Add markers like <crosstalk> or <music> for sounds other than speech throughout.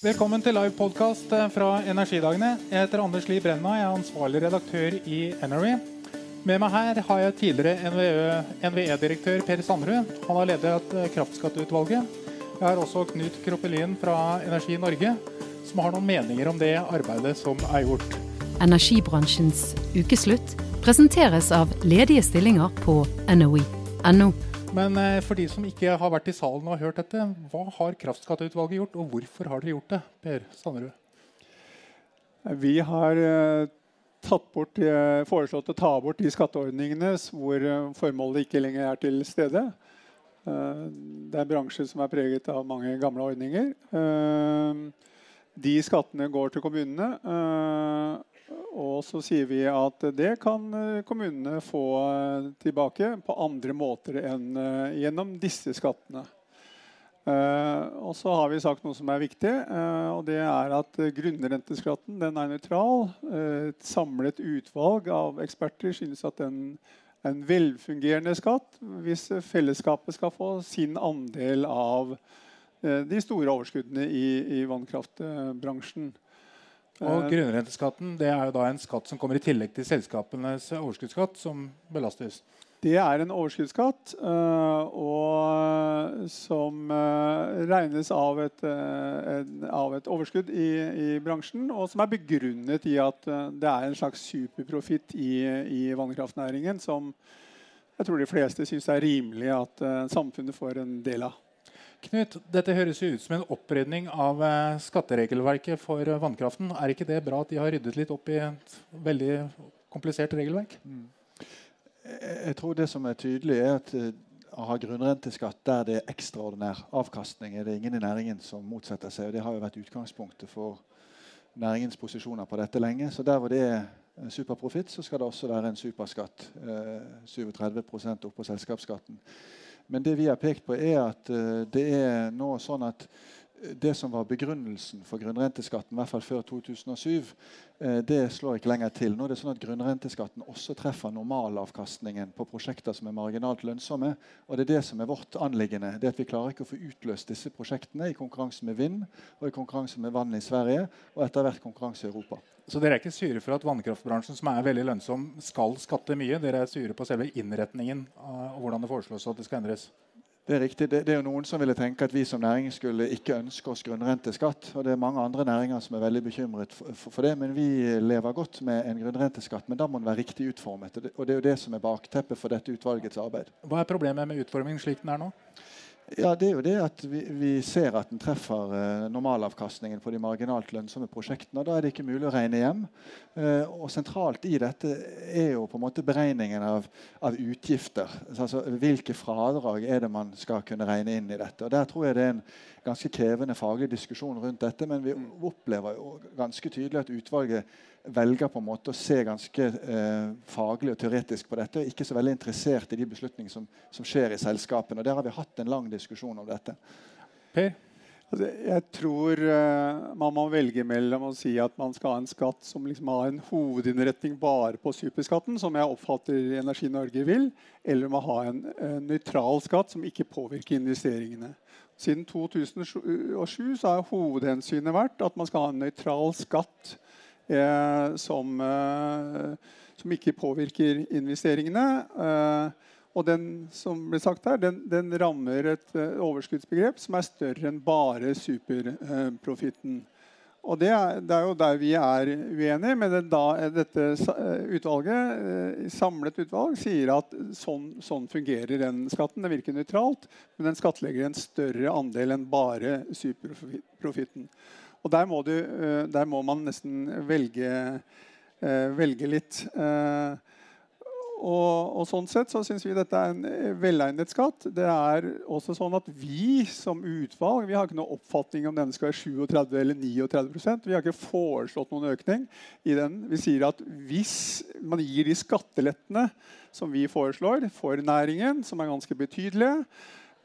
Velkommen til live podkast fra Energidagene. Jeg heter Anders Li Brenna. Jeg er ansvarlig redaktør i Energy. Med meg her har jeg tidligere NVE-direktør Per Sandrud. Han har ledet kraftskatteutvalget. Jeg har også Knut Kroppelin fra Energi Norge, som har noen meninger om det arbeidet som er gjort. Energibransjens ukeslutt presenteres av ledige stillinger på NOE.no. Men eh, for de som ikke har vært i salen og hørt dette, hva har kraftskatteutvalget gjort, og hvorfor har dere gjort det? Per Sanderud? Vi har eh, bort, eh, foreslått å ta bort de skatteordningene hvor formålet ikke lenger er til stede. Det er en bransje som er preget av mange gamle ordninger. De skattene går til kommunene. Og så sier vi at det kan eh, kommunene få eh, tilbake på andre måter enn eh, gjennom disse skattene. og så har vi sagt noe som er viktig, og det er at grunnrenteskatten er nøytral. et samlet utvalg av eksperter synes at den er en velfungerende skatt hvis fellesskapet skal få sin andel av de store overskuddene i, i vannkraftbransjen. Og eh, Grunnrenteskatten det er jo da en skatt som kommer i tillegg til selskapenes overskuddsskatt, som belastes. Det er en overskuddsskatt eh, og som eh, regnes av et, av et overskudd i, i, bransjen, og som er begrunnet i at det er en slags superprofitt i, i vannkraftnæringen som jeg tror de fleste syns er rimelig at samfunnet får en del av. Knut, dette høres jo ut som en opprydning av eh, skatteregelverket for eh, vannkraften. Er ikke det bra at de har ryddet litt opp i et veldig komplisert regelverk? Mm. Jeg tror det som er tydelig, er at eh, å ha grunnrenteskatt der det er ekstraordinær avkastning, er det ingen i næringen som motsetter seg. og Det har jo vært utgangspunktet for næringens posisjoner på dette lenge. Så der hvor det er superprofitt, så skal det også være en superskatt. 37% oppå selskapsskatten. Men det vi har pekt på, er at uh, det er nå sånn at eh, det som var begrunnelsen for grunnrenteskatten, i hvert fall før 2007, eh, det slår ikke lenger til. Nå er det sånn at Grunnrenteskatten også treffer normalavkastningen på prosjekter som er marginalt lønnsomme. og Det er det som er vårt anliggende. det at Vi klarer ikke å få utløst disse prosjektene i konkurranse med vind og i konkurranse med vann i Sverige og etter hvert konkurranse i Europa. Så dere er ikke sure for at vannkraftbransjen som er veldig lønnsom, skal skatte mye? Dere er sure på selve innretningen og hvordan det foreslås at det skal endres? Det er riktig. Det, det, er jo Noen som ville tenke at vi som næring skulle ikke ønske oss grunnrenteskatt. og Det er mange andre næringer som er veldig bekymret for, for, for det. Men vi lever godt med en grunnrenteskatt. Men da må den være riktig utformet. Og det, og det er jo det som er bakteppet for dette utvalgets arbeid. Hva er problemet med utformingen slik den er nå? Ja, Det er jo det at vi, vi ser at den treffer eh, normalavkastningen på de marginalt lønnsomme prosjektene. og Da er det ikke mulig å regne hjem. Eh, og Sentralt i dette er jo på en måte beregningen av, av utgifter. Altså, Hvilke fradrag er det man skal kunne regne inn i dette. Og Der tror jeg det er en ganske krevende faglig diskusjon rundt dette. Men vi opplever jo ganske tydelig at utvalget velger på en måte å se ganske eh, faglig og teoretisk på dette, og ikke så veldig interessert i de beslutningene som, som, skjer i selskapene. Og Der har vi hatt en lang diskusjon om dette. Per? Altså, jeg tror uh, man må velge mellom å si at man skal ha en skatt som liksom har en hovedinnretning bare på superskatten, som jeg oppfatter Energi Norge vil, eller man ha en uh, nøytral skatt som ikke påvirker investeringene. Siden 2007 så har hovedhensynet vært at man skal ha en nøytral skatt eh, som, eh, som, ikke påvirker investeringene. Eh, og den som ble sagt her, den, den rammer et eh, overskuddsbegrep som er større enn bare superprofitten. Og det er, det er, jo der vi er uenige. Men det, da, dette utvalget, samlet utvalg sier at sånn, sånn, fungerer den skatten. Den virker nøytralt, men den skattlegger en større andel enn bare superprofitten. Og der må, du, eh, der må man nesten velge, eh, velge litt. Og, og, sånn sett så syns vi dette er en eh, velegnet skatt. Det er også sånn at Vi som utvalg vi har ikke noe oppfatning om den skal være 37 eller 39% Vi har ikke foreslått noen økning i den. Vi sier at hvis man gir de skattelettene som vi foreslår for næringen, som er ganske betydelige,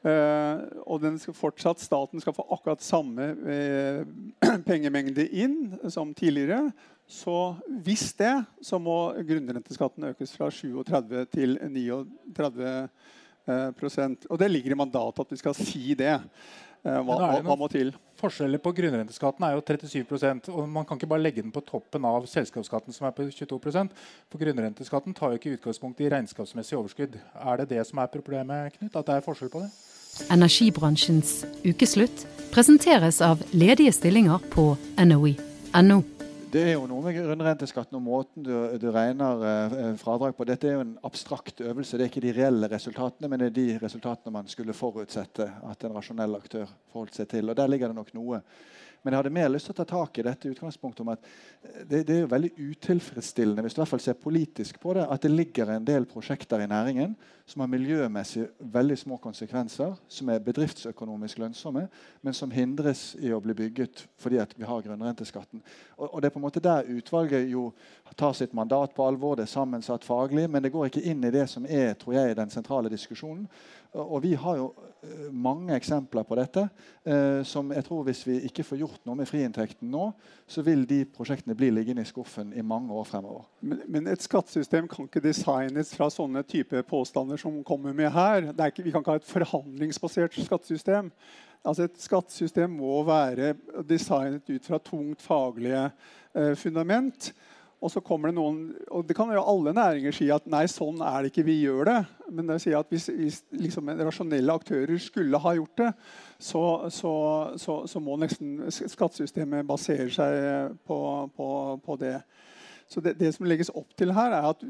Uh, og skal fortsatt, staten skal få akkurat samme uh, <clears throat> pengemengde inn som tidligere. Så hvis det, så må grunnrenteskatten økes fra 37 til 39 eh, Og det ligger i mandatet at vi skal si det. Eh, hva, det hva må til? Forskjellen på grunnrenteskatten er jo 37% og Man kan ikke bare legge den på toppen av selskapsskatten, som er på 22% For grunnrenteskatten tar jo ikke utgangspunkt i regnskapsmessig overskudd. Er det det som er problemet, Knut? At det er forskjell på det? Energibransjens ukeslutt presenteres av ledige stillinger på NOE.no. Det er jo noe med grunnrenteskatten og måten du, du regner eh, fradrag på. Dette er jo en abstrakt øvelse. Det er ikke de reelle resultatene, men det er de resultatene man skulle forutsette at en rasjonell aktør forholdt seg til. Og Der ligger det nok noe. Men jeg hadde mer lyst til å ta tak i dette utgangspunktet om at det, det er jo veldig utilfredsstillende hvis du i hvert fall ser politisk på det, at det ligger en del prosjekter i næringen som har miljømessig veldig små konsekvenser, som er bedriftsøkonomisk lønnsomme, men som hindres i å bli bygget fordi vi har grunnrenteskatten. Og, og, Det er på en måte der utvalget jo tar sitt mandat på alvor. Det er sammensatt faglig, men det går ikke inn i det som er tror jeg, den sentrale diskusjonen. Og vi har jo eh, mange eksempler på dette. Eh, som jeg tror Hvis vi ikke får gjort noe med friinntekten nå, så vil de prosjektene bli liggende i skuffen i mange år fremover. Men, men et skattesystem kan ikke designes fra sånne type påstander som kommer med her. Ikke, vi kan ikke ha et forhandlingsbasert skattesystem. Altså Et skattesystem må være designet ut fra tungt faglige eh, fundament. Og så kommer det noen, og det kan jo alle næringer si at nei, sånn er det ikke, vi gjør det. Men det sier at hvis, hvis liksom rasjonelle aktører skulle ha gjort det, så, så, så, så må nesten skattesystemet basere seg på, på, på det. Så det, det, som legges opp til her, er at,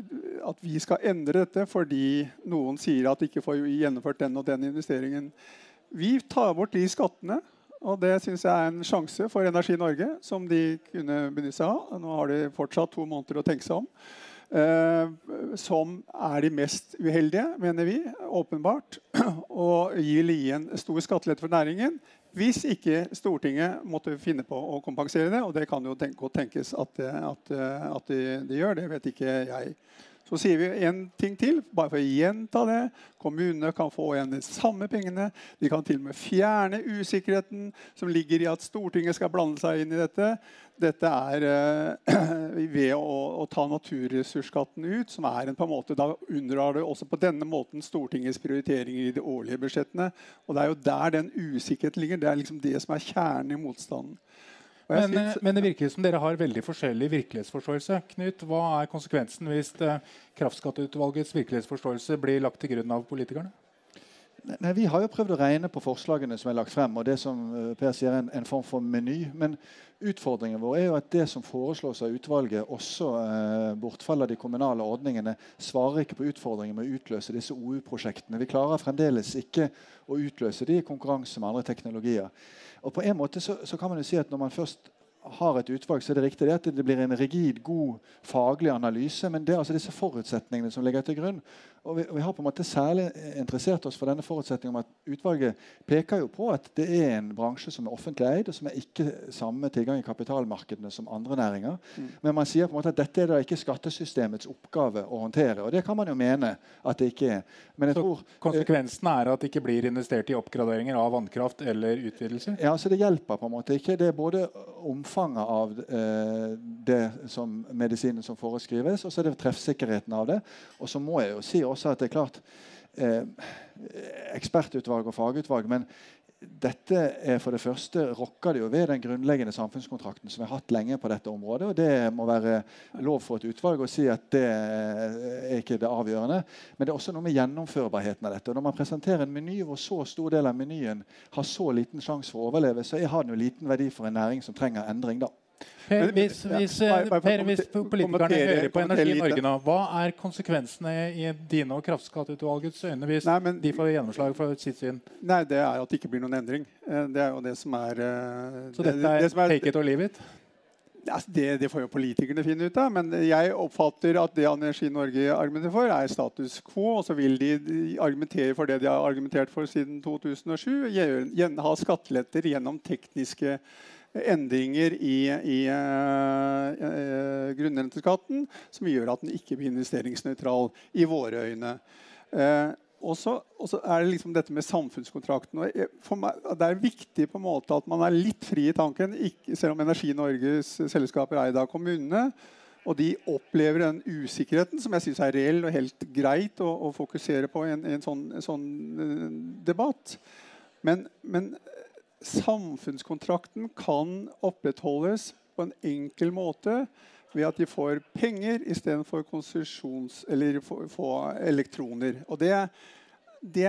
at, vi skal endre dette fordi noen sier at de ikke får gjennomført den og den investeringen. Vi tar bort de skattene og det syns jeg er en sjanse for Energi Norge, som de kunne benytte seg av. Nå har de fortsatt to måneder å tenke seg om. Eh, som er de mest uheldige, mener vi, åpenbart. Og gir en stor skattelette for næringen hvis ikke Stortinget måtte finne på å kompensere det. Og det kan jo tenkes at, at, at de, de gjør. Det vet ikke jeg. Så sier vi en ting til, bare for å gjenta det. Kommunene kan få igjen de samme pengene. De kan til og med fjerne usikkerheten som ligger i at Stortinget skal blande seg inn i dette. Dette er eh, <clears throat> ved å, å, ta naturressursskatten ut, som er en på en måte, Da unndrar det også på denne måten Stortingets prioriteringer i de årlige budsjettene. Og det er jo der den usikkerheten ligger. Det er liksom det som er kjernen i motstanden. Men, synes, eh, men, det virker som dere har veldig forskjellig virkelighetsforståelse. Knut, Hva er konsekvensen hvis uh, kraftskatteutvalgets virkelighetsforståelse blir lagt til grunn av politikerne? Nei, Vi har jo prøvd å regne på forslagene som er lagt frem, og det som uh, Per sier er en, en, form for meny. Men utfordringen vår er jo at det som foreslås av utvalget, også eh, bortfall av de kommunale ordningene, svarer ikke på utfordringen med å utløse disse OU-prosjektene. Vi klarer fremdeles ikke å utløse de i konkurranse med andre teknologier. Og på en måte så, så, kan man jo si at Når man først har et utvalg, så er det riktig det at det blir en rigid, god faglig analyse. Men det er altså disse forutsetningene som ligger til grunn. Og vi, vi, har på en måte særlig interessert oss for denne forutsetningen om at utvalget peker jo på at det er en bransje som er offentlig eid, og som er ikke samme tilgang i kapitalmarkedene som andre næringer. Mm. Men man sier på en måte at dette er da ikke skattesystemets oppgave å håndtere. Og det kan man jo mene at det ikke er. Men jeg så tror, konsekvensen er at det ikke blir investert i oppgraderinger av vannkraft eller utvidelse? Ja, så det hjelper på en måte ikke. Det er både omfanget av eh, det som medisinen som foreskrives, og så er det treffsikkerheten av det. Og så må jeg jo si også også at det er klart eh, Ekspertutvalg og fagutvalg. Men dette er for det første rokker det jo ved den grunnleggende samfunnskontrakten som vi har hatt lenge på dette området. og Det må være lov for et utvalg å si at det er ikke det avgjørende. Men det er også noe med gjennomførbarheten av dette. og Når man presenterer en meny hvor så stor del av menyen har så liten sjanse for å overleve, så har den jo liten verdi for en næring som trenger endring. da. Per, hvis, hvis, per, hvis politikerne hører på Energi Norge nå, hva er konsekvensene i dine og kraftskatteutvalgets øyne hvis nei, men, de får gjennomslag for sitt syn? Nei, Det er at det ikke blir noen endring. Eh, det er jo det som er eh, Så dette er, det, det er take it or leave it? Det, det, får jo politikerne finne ut av. Men jeg oppfatter at det Energi Norge argumenterer for, er status quo. Og så vil de argumentere for det de har argumentert for siden 2007. Ha skatteletter gjennom tekniske endringer i, i uh, grunnrenteskatten som gjør at den ikke blir investeringsnøytral i våre øyne. Uh, og så er det liksom dette med samfunnskontrakten. Meg, det er viktig på en måte at man er litt fri i tanken, ikke, selv om Energi Norges selskaper er eid av kommunene. Og de opplever den usikkerheten som jeg syns er reell og helt greit å, å fokusere på i en, en, sånn, en, sånn, debatt. Men, men, samfunnskontrakten kan opprettholdes på en enkel måte ved at de får penger istedenfor konsesjons... Eller få, få elektroner. Og det, det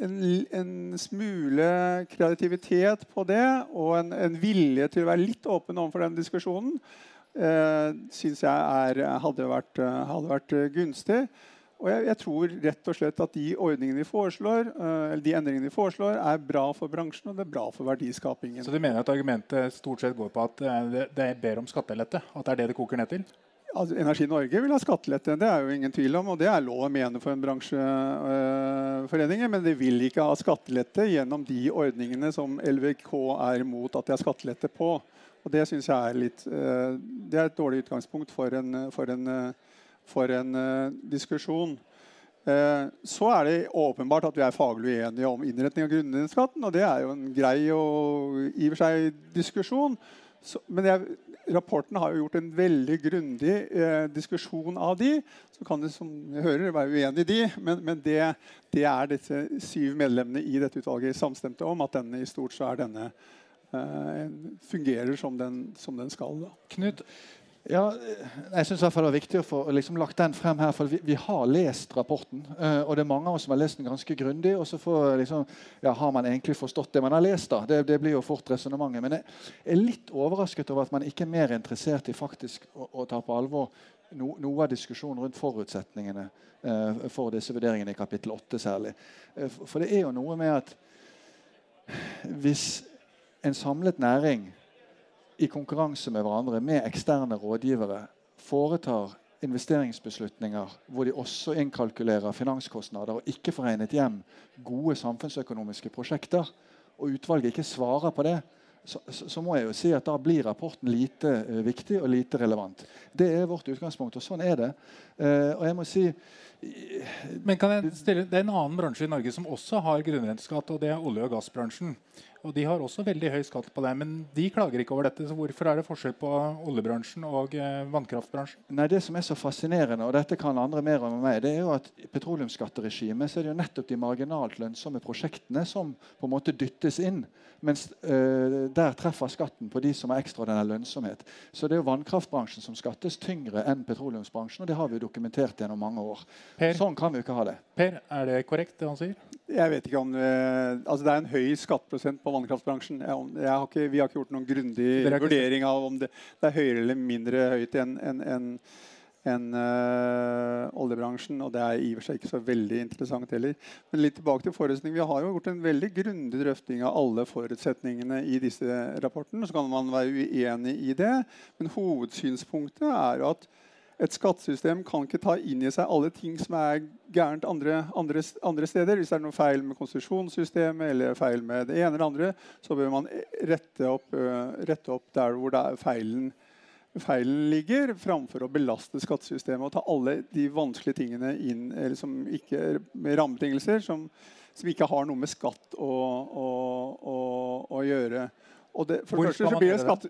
en, en, smule kreativitet på det og en, en, vilje til å være litt åpen overfor den diskusjonen eh, syns jeg er, hadde, vært, hadde vært gunstig. Og jeg, jeg, tror rett og slett at de vi foreslår, eller de endringene vi foreslår, er bra for bransjen og det er bra for verdiskapingen. Så du mener at argumentet stort sett går på at uh, det, det ber om skattelette? At det er det det koker ned til? Altså, Energi Norge vil ha skattelette, det er jo ingen tvil om. Og det er lov å mene for en bransjeforening. Uh, men de vil ikke ha skattelette gjennom de ordningene som LVK er imot at de har skattelette på. Og det syns jeg er litt Det er et dårlig utgangspunkt for en, for en for en uh, diskusjon. Uh, så er det åpenbart at vi er faglig uenige om innretning av grunnrenteskatten. Og det er jo en grei og i og for seg diskusjon. Så, men jeg, rapporten har jo gjort en veldig grundig uh, diskusjon av de. Så kan det som jeg hører, være uenig i de, men, men det, det, er disse syv medlemmene i dette utvalget samstemte om. At denne i stort så er denne fungerer som den, som den skal. Da. Knut, ja, jeg synes det var viktig å få liksom lagt den frem her. for Vi, vi har lest rapporten. Uh, og det er mange av oss som har lest den ganske grundig. Og så får, liksom, ja, har man egentlig forstått det man har lest. da? Det, det blir jo fort resonnementet. Men jeg er litt overrasket over at man ikke er mer interessert i faktisk å, å ta på alvor no, noe av diskusjonen rundt forutsetningene uh, for disse vurderingene i kapittel 8 særlig. Uh, for det er jo noe med at hvis en samlet næring i konkurranse med hverandre med eksterne rådgivere foretar investeringsbeslutninger hvor de også innkalkulerer finanskostnader og ikke får regnet hjem gode samfunnsøkonomiske prosjekter, og utvalget ikke svarer på det, så, så, må jeg jo si at da blir rapporten lite uh, viktig og lite relevant. Det er vårt utgangspunkt, og sånn er det. Uh, og jeg må si Men kan jeg stille, Det er en annen bransje i Norge som også har grunnrenteskatt, og det er olje- og gassbransjen. Og De har også veldig høy skatt på det, men de klager ikke over dette. så Hvorfor er det forskjell på oljebransjen og eh, vannkraftbransjen? Nei, Det som er så fascinerende, og dette kan andre mer om meg, det er jo at i petroleumsskatteregimet så er det jo nettopp de marginalt lønnsomme prosjektene som på en måte dyttes inn. Mens øh, der treffer skatten på de som har ekstraordinær lønnsomhet. Så det er jo vannkraftbransjen som skattes tyngre enn petroleumsbransjen. Og det har vi jo dokumentert gjennom mange år. Per, sånn kan vi jo ikke ha det. Per, er det korrekt det han sier? Jeg vet ikke om det, altså det er en høy skatteprosent på vannkraftbransjen. Jeg, har ikke, vi har ikke gjort noen grundig vurdering av om det, det, er høyere eller mindre høyt enn en, en, en, uh, oljebransjen. Og det er i og for seg ikke så veldig interessant heller. Men litt tilbake til forutsetningen. Vi har jo gjort en veldig grundig drøfting av alle forutsetningene i disse rapportene. Så kan man være uenig i det, men hovedsynspunktet er at et skattesystem kan ikke ta inn i seg alle ting som er gærent andre, andre, andre steder. Hvis det er noe feil med konsesjonssystemet eller feil med det ene eller andre, så bør man rette opp, uh, rette opp der hvor feilen, feilen, ligger, framfor å belaste skattesystemet og ta alle de vanskelige tingene inn som ikke, med rammebetingelser som, som, ikke har noe med skatt å, å, å, å gjøre. Det, Hvor, skal skatt...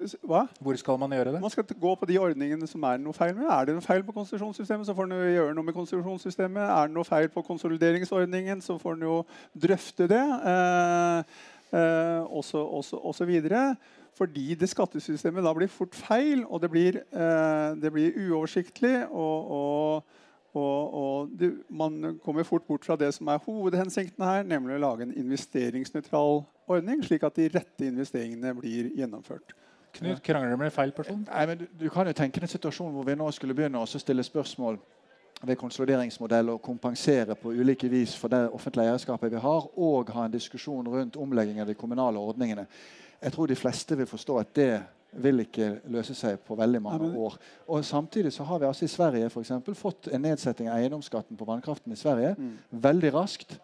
Hvor, skal man gjøre det? Man skal gå på de ordningene som er noe feil med. Er det noe feil på konsesjonssystemet, så får man gjøre noe med konsesjonssystemet. Er det noe feil på konsolideringsordningen, så får man jo drøfte det. Eh, eh, og så videre. Fordi det skattesystemet da blir fort feil, og det blir, eh, det blir uoversiktlig. og, og og, og du, man kommer fort bort fra det som er hovedhensikten her, nemlig å lage en investeringsnøytral ordning, slik at de rette investeringene blir gjennomført. Knut, krangler du med feil person? Nei, men du, du, kan jo tenke deg en situasjon hvor vi nå skulle begynne å stille spørsmål ved konsolideringsmodell og kompensere på ulike vis for det offentlige eierskapet vi har, og ha en diskusjon rundt omlegging av de kommunale ordningene. Jeg tror de fleste vil forstå at det vil ikke løse seg på veldig mange år. Og Samtidig så har vi altså i Sverige for eksempel, fått en nedsetting av eiendomsskatten på vannkraften i Sverige mm. veldig raskt.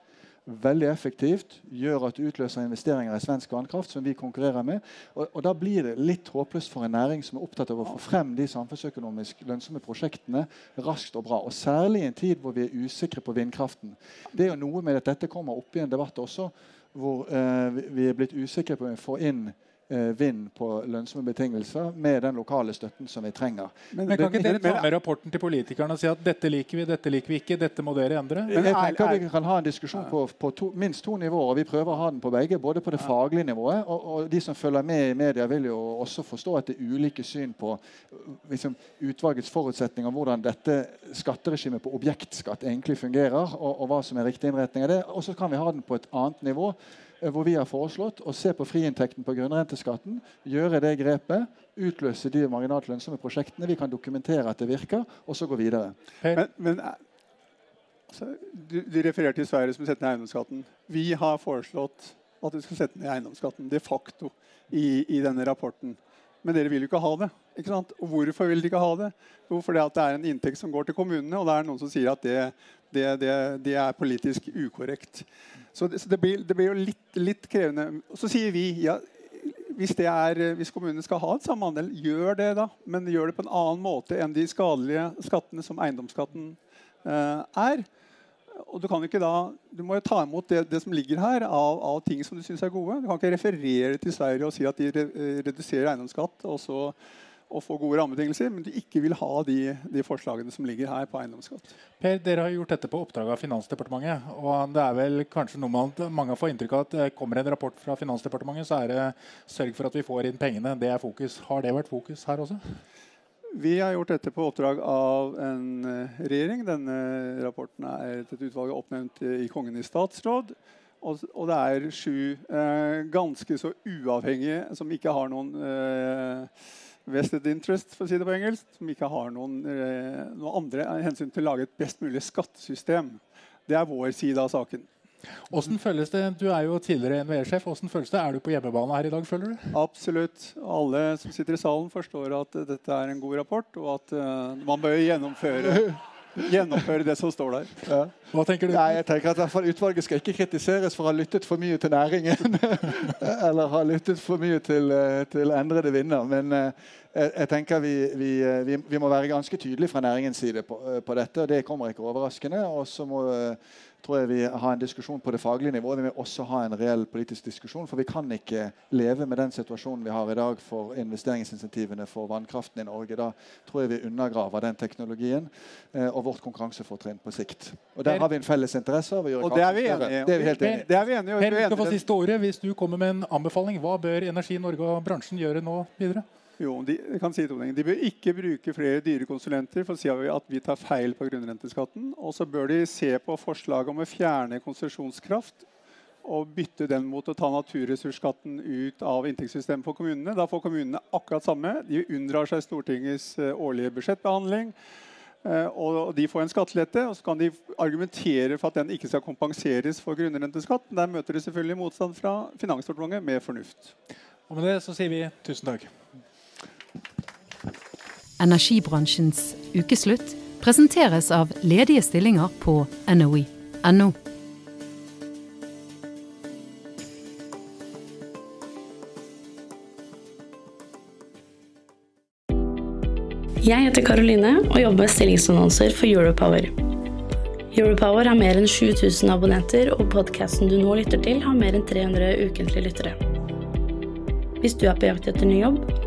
Veldig effektivt. Gjør at det utløser investeringer i svensk vannkraft, som vi konkurrerer med. Og, og Da blir det litt håpløst for en næring som er opptatt av å få frem de samfunnsøkonomisk lønnsomme prosjektene raskt og bra. Og Særlig i en tid hvor vi er usikre på vindkraften. Det er jo noe med at Dette kommer opp i en debatt også hvor eh, vi er blitt usikre på om vi får inn vind på lønnsomme betingelser med den lokale støtten som vi trenger. Men, men Kan ikke dere ta med rapporten til politikerne og si at dette liker vi, dette liker vi ikke, dette må dere endre? Men jeg tenker Vi kan ha en diskusjon på, på to, minst to nivåer. og Vi prøver å ha den på begge. Både på det faglige nivået, og, og de som følger med i media, vil jo også forstå at det er ulike syn på liksom, utvalgets forutsetninger, hvordan dette skatteregimet på objektskatt egentlig fungerer, og, og hva som er riktig innretning av det. Og så kan vi ha den på et annet nivå Eh, hvor vi har foreslått å se på friinntekten på grunnrenteskatten, gjøre det grepet, utløse de marginalt lønnsomme prosjektene. Vi kan dokumentere at det virker, og så gå videre. Men, men eh, altså, du, du refererer til Sverige som setter ned eiendomsskatten. Vi har foreslått at du skal sette ned eiendomsskatten de facto i, i denne rapporten. Men dere vil jo ikke ha det. ikke sant? Og hvorfor vil dere ikke ha det? Jo, fordi det er en inntekt som går til kommunene, og det er noen som sier at det, det, det, det er politisk ukorrekt. Så det, så blir, det, blir, jo litt, litt, krevende. Og så sier vi ja, hvis, er, hvis kommunene skal ha et samme andel, gjør det da. Men gjør det på en annen måte enn de skadelige skattene som eiendomsskatten eh, er. Og du kan ikke da, du må jo ta imot det, det som ligger her av, av ting som du syns er gode. Du kan ikke referere til Sverige og si at de re, reduserer eiendomsskatt. og så og få gode rammebetingelser, men de ikke vil ha de, de, forslagene som ligger her på eiendomsskatt. Per, Dere har gjort dette på oppdrag av Finansdepartementet. og det er vel kanskje noe man, Mange får inntrykk av at det kommer en rapport fra Finansdepartementet, så er det sørg for at vi får inn pengene. Det er fokus. Har det vært fokus her også? Vi har gjort dette på oppdrag av en eh, regjering. Denne rapporten er et utvalg oppnevnt i Kongen i statsråd. Og, det er sju eh, ganske så uavhengige som ikke har noen eh, vested interest, for å si det på engelsk, som ikke har noen, eh, noen andre hensyn til å lage et best mulig skattesystem. Det er vår side av saken. Hvordan føles det? Du er jo tidligere NVE-sjef. Hvordan føles det? Er du på hjemmebane her i dag? føler du? Absolutt. Alle som sitter i salen, forstår at dette er en god rapport, og at uh, man bør gjennomføre gjennomføre det som står der. Ja. Hva tenker du? Nei, jeg tenker at Utvalget skal ikke kritiseres for å ha lyttet for mye til næringen. <laughs> eller ha lyttet for mye til, eh, til endrede vinder. Men uh, jeg, jeg, tenker vi, vi, eh, vi, vi, må være ganske tydelige fra næringens side på, på dette. og Det kommer ikke overraskende. Og så må tror jeg vi har en diskusjon på det faglige nivået. Vi må også ha en reell politisk diskusjon. For vi kan ikke leve med den situasjonen vi har i dag for investeringsinsentivene for vannkraften i Norge. Da tror jeg vi undergraver den teknologien eh, og vårt konkurransefortrinn på sikt. Og Der har vi en felles interesse av å gjøre og det er vi enige Det er vi helt enige Det er vi enige Per, du skal få siste ordet. Hvis du kommer med en anbefaling, hva bør Energi Norge og bransjen gjøre nå videre? Jo, de, si de bør ikke bruke flere dyre konsulenter for å si at vi tar feil på grunnrenteskatten. Og så bør de se på forslaget om å fjerne konsesjonskraft og bytte den mot å ta naturressursskatten ut av inntektssystemet for kommunene. Da får kommunene akkurat samme. De unndrar seg Stortingets eh, årlige budsjettbehandling. Eh, og de får en skattelette, og så kan de argumentere for at den ikke skal kompenseres for grunnrenteskatt. Der møter de selvfølgelig motstand fra Finansdepartementet med fornuft. Og med det så sier vi tusen takk. Energibransjens ukeslutt presenteres av ledige stillinger på NOE.no. Jeg heter Karoline og jobber med stillingsannonser for Europower. Europower har mer enn 7000 abonnenter, og podkasten du nå lytter til, har mer enn 300 ukentlige lyttere. Hvis du er på jakt etter ny jobb,